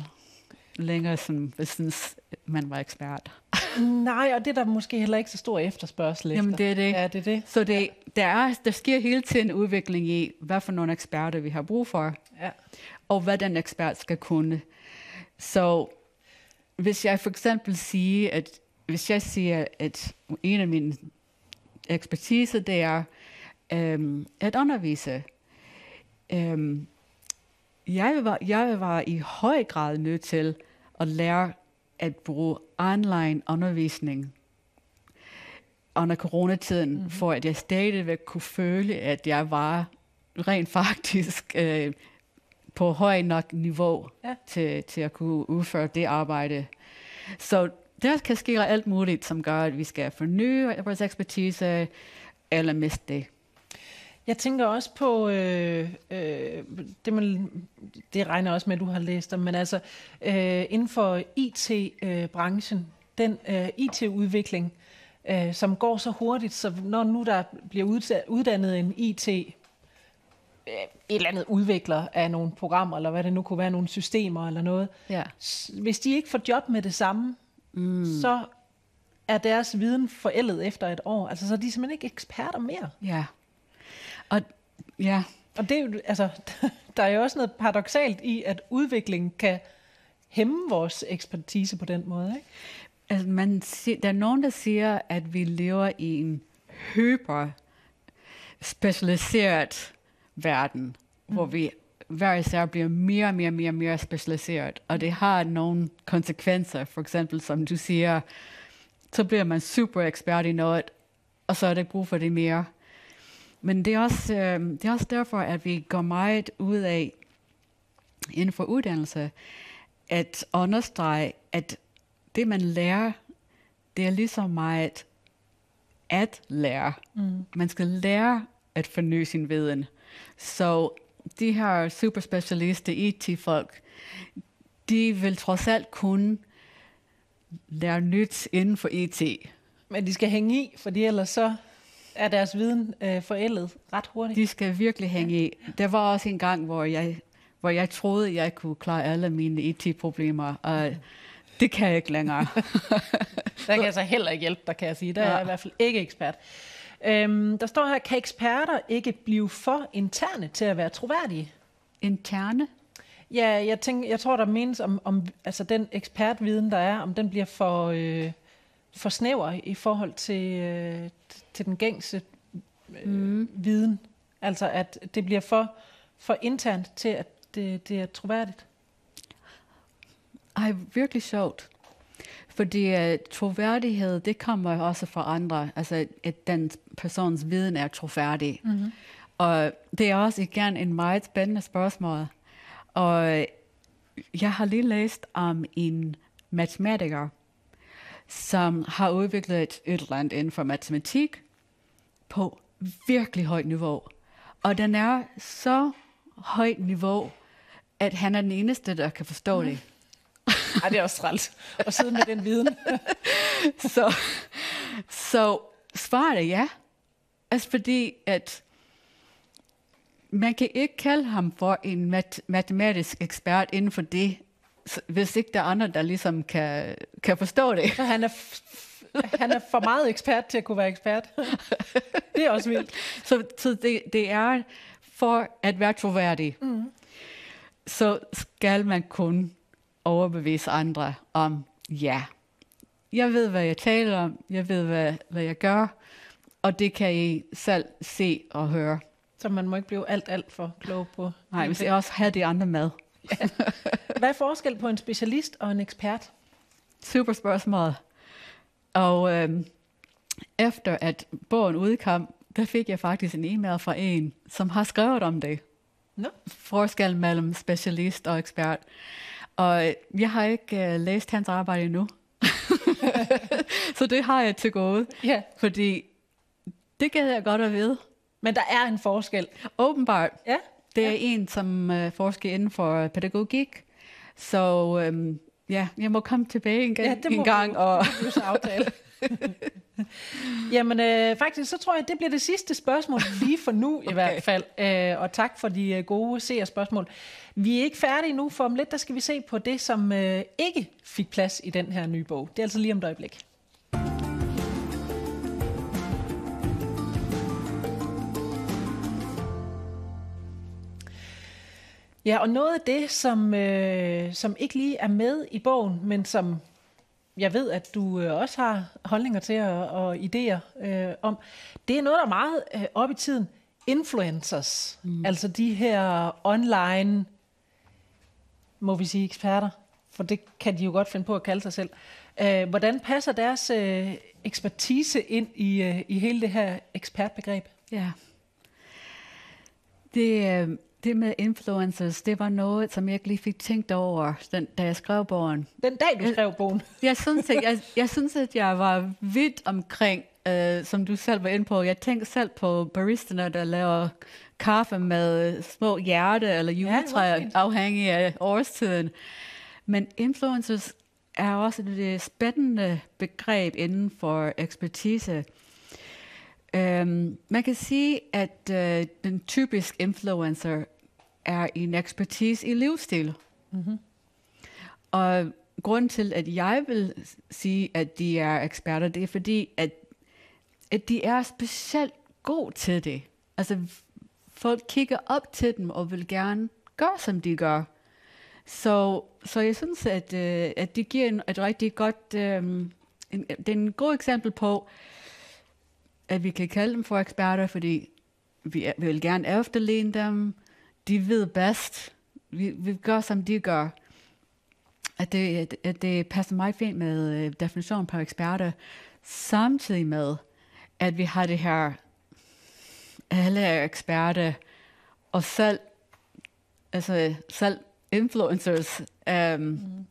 længere, som synes, man var ekspert. Nej, og det er der måske heller ikke så stor efterspørgsel efter. Jamen, det er det. Ja, det er det. Så det, der, er, der sker hele tiden udvikling i, hvad for nogle eksperter vi har brug for, ja. og hvad den ekspert skal kunne. Så hvis jeg for eksempel siger, at hvis jeg siger, at en af mine ekspertise, det er øhm, at undervise. Øhm, jeg, var, jeg var i høj grad nødt til at lære at bruge online undervisning under coronatiden, mm-hmm. for at jeg stadigvæk kunne føle, at jeg var rent faktisk øh, på høj nok niveau ja. til, til at kunne udføre det arbejde. Så der kan ske alt muligt, som gør, at vi skal forny vores ekspertise, eller miste det. Jeg tænker også på, øh, øh, det, man, det regner også med, at du har læst om, men altså øh, inden for IT-branchen, den øh, IT-udvikling, øh, som går så hurtigt, så når nu der bliver uddannet en IT, øh, et eller andet udvikler af nogle programmer, eller hvad det nu kunne være, nogle systemer eller noget, ja. hvis de ikke får job med det samme, mm. så er deres viden forældet efter et år. Altså, så er de simpelthen ikke eksperter mere. Ja. Og, ja. Og det er jo, altså, der er jo også noget paradoxalt i, at udviklingen kan hæmme vores ekspertise på den måde. Ikke? Altså, man siger, der er nogen, der siger, at vi lever i en hyper specialiseret verden, mm. hvor vi hver især bliver mere og mere, mere, mere specialiseret, og det har nogle konsekvenser. For eksempel, som du siger, så bliver man super ekspert i noget, og så er ikke brug for det mere. Men det er, også, øh, det er også derfor, at vi går meget ud af inden for uddannelse, at understrege, at det man lærer, det er lige så meget at lære. Mm. Man skal lære at forny sin viden. Så de her superspecialister, IT-folk, de vil trods alt kunne lære nyt inden for IT. Men de skal hænge i, fordi ellers så er deres viden øh, forældet ret hurtigt. De skal virkelig hænge i. Der var også en gang, hvor jeg, hvor jeg troede, jeg kunne klare alle mine IT-problemer, og det kan jeg ikke længere. der kan jeg så heller ikke hjælpe dig, kan jeg sige. Der er jeg i hvert fald ikke ekspert. Øhm, der står her, kan eksperter ikke blive for interne til at være troværdige? Interne? Ja, jeg, tænker, jeg tror, der menes om, om altså den ekspertviden, der er, om den bliver for, øh, for snæver i forhold til, øh, til den gængse øh, mm. viden. Altså at det bliver for, for internt til, at det, det er troværdigt. Ej, virkelig sjovt. Fordi uh, troværdighed, det kommer også fra andre. Altså, at den persons viden er troværdig. Mm-hmm. Og det er også igen en meget spændende spørgsmål. Og jeg har lige læst om en matematiker, som har udviklet et, et eller andet inden for matematik på virkelig højt niveau. Og den er så højt niveau, at han er den eneste, der kan forstå det. Ej, det er også træls at sidde med den viden. så, så svaret er ja. Altså fordi, at man kan ikke kalde ham for en mat- matematisk ekspert inden for det, hvis ikke der er andre, der ligesom kan, kan forstå det. Så han er, han er for meget ekspert til at kunne være ekspert. det er også vildt. Så, så det, det er for at være troværdig, mm. så skal man kun overbevise andre om, ja, jeg ved, hvad jeg taler om, jeg ved, hvad, hvad jeg gør, og det kan I selv se og høre. Så man må ikke blive alt, alt for klog på. Nej, hvis jeg også have de andre med. Ja. Hvad er forskel på en specialist og en ekspert? Super spørgsmål. Og øhm, efter at bogen udkom, der fik jeg faktisk en e-mail fra en, som har skrevet om det. No. Forskel mellem specialist og ekspert. Og jeg har ikke uh, læst hans arbejde endnu. så det har jeg til gode. Ja. Fordi det gad jeg godt at vide. Men der er en forskel. Åbenbart. Ja. Det er ja. en, som uh, forsker inden for pædagogik. Så um, ja, jeg må komme tilbage en, Ja, det må en gang. og er så aftale. Jamen øh, faktisk, så tror jeg, det bliver det sidste spørgsmål lige for nu i hvert fald. Øh, og tak for de øh, gode seerspørgsmål. Vi er ikke færdige nu, for om lidt der skal vi se på det, som øh, ikke fik plads i den her nye bog. Det er altså lige om et øjeblik. Ja, og noget af det, som, øh, som ikke lige er med i bogen, men som jeg ved, at du øh, også har holdninger til og, og idéer øh, om, det er noget, der er meget øh, op i tiden. Influencers, mm. altså de her online, må vi sige eksperter, for det kan de jo godt finde på at kalde sig selv. Øh, hvordan passer deres øh, ekspertise ind i, øh, i hele det her ekspertbegreb? Ja. Det, øh, det med influencers, det var noget, som jeg ikke lige fik tænkt over, den, da jeg skrev bogen. Den dag, du skrev bogen. Jeg synes, at jeg, jeg, synes, at jeg var vidt omkring, øh, som du selv var inde på. Jeg tænker selv på baristerne, der laver kaffe med små hjerte eller juletræer, fint. afhængig af årstiden. Men influencers er også et spændende begreb inden for ekspertise. Um, man kan sige, at uh, den typisk influencer er en ekspertise i livsstil. Mm-hmm. Og grunden til, at jeg vil sige, at de er eksperter, det er fordi, at, at de er specielt gode til det. Altså, folk kigger op til dem og vil gerne gøre, som de gør. Så, så jeg synes, at, øh, at de giver en, et rigtig godt... Øh, en, det er en god eksempel på, at vi kan kalde dem for eksperter, fordi vi, vi vil gerne efterligne dem. De ved bedst. Vi, vi gør, som de gør. At det, at- det passer meget fint med øh, definitionen på eksperter, samtidig med, at vi har det her, alle er eksperter, og selv, altså selv influencers um, mm.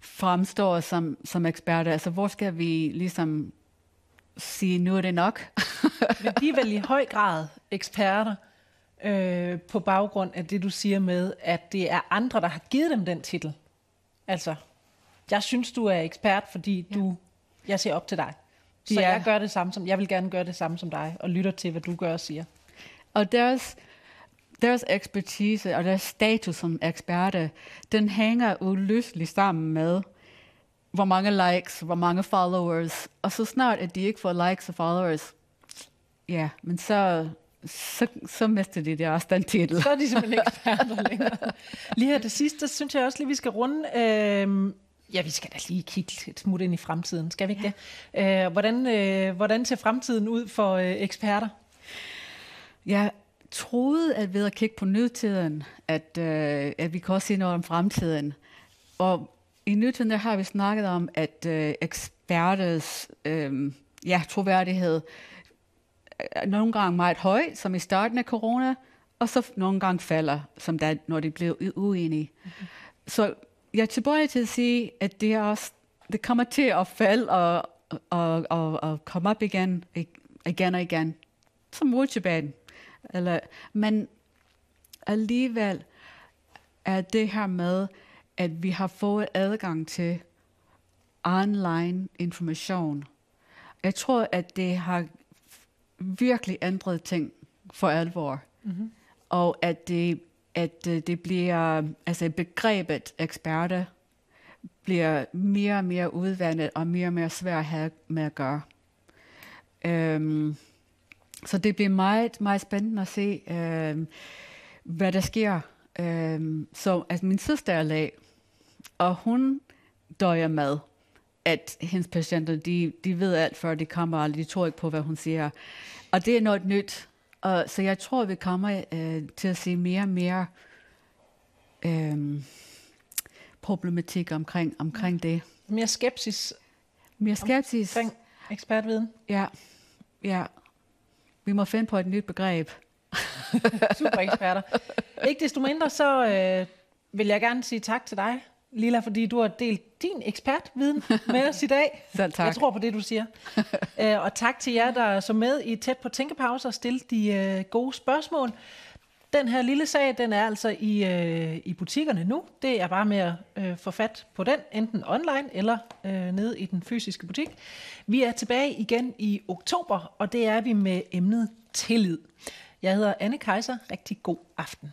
fremstår som, som eksperter. Altså, hvor skal vi ligesom sige, nu er det nok? Men de er vel i høj grad eksperter øh, på baggrund af det, du siger med, at det er andre, der har givet dem den titel. Altså, jeg synes, du er ekspert, fordi ja. du, jeg ser op til dig. Så Ja. jeg gør det samme som, jeg vil gerne gøre det samme som dig, og lytter til, hvad du gør og siger. Og deres, deres ekspertise og deres status som eksperter, den hænger uløseligt sammen med, hvor mange likes, hvor mange followers. Og så snart, at de ikke får likes og followers, ja, men så, så, så mister de det også den titel. Så er de simpelthen ikke eksperter længere. Lige her det sidste, synes jeg også lige, vi skal runde. Øh, ja, vi skal da lige kigge et smut ind i fremtiden, skal vi ikke ja. det? Øh, hvordan, øh, hvordan ser fremtiden ud for øh, eksperter? Jeg troede, at ved at kigge på nutiden, at, øh, at vi kan også sige noget om fremtiden. Og i nutiden der har vi snakket om, at øh, eksperters øh, ja, troværdighed nogle gange meget høj, som i starten af corona, og så nogle gange falder, som der, når de bliver uenige. Mm-hmm. Så jeg er tilbøjelig til at sige, at det, er også, det kommer til at falde og, og, og, og komme op igen, igen og igen, som rutsjebanen. Eller, men alligevel er det her med, at vi har fået adgang til online information. Jeg tror, at det har virkelig ændret ting for alvor. Mm-hmm. Og at det, at det bliver, altså begrebet eksperter bliver mere og mere udvandet og mere og mere svært at have med at gøre. Um, så det bliver meget, meget spændende at se, um, hvad der sker. Um, så altså, min søster er læge, og hun døjer med, at hendes patienter, de, de ved alt, før de kommer, og de tror ikke på, hvad hun siger. Og det er noget nyt. Og, så jeg tror, vi kommer øh, til at se mere og mere øh, problematik omkring, omkring det. Mere skepsis. Mere skepsis. Omkring ekspertviden. Ja, ja. Vi må finde på et nyt begreb. Super eksperter. Ikke desto mindre, så øh, vil jeg gerne sige tak til dig, Lila, fordi du har delt din ekspertviden med os i dag. Selv tak. Jeg tror på det, du siger. uh, og tak til jer, der er så med i tæt på tænkepause og stille de uh, gode spørgsmål. Den her lille sag, den er altså i, uh, i butikkerne nu. Det er bare med at uh, få fat på den, enten online eller uh, nede i den fysiske butik. Vi er tilbage igen i oktober, og det er vi med emnet tillid. Jeg hedder Anne Kejser. Rigtig god aften.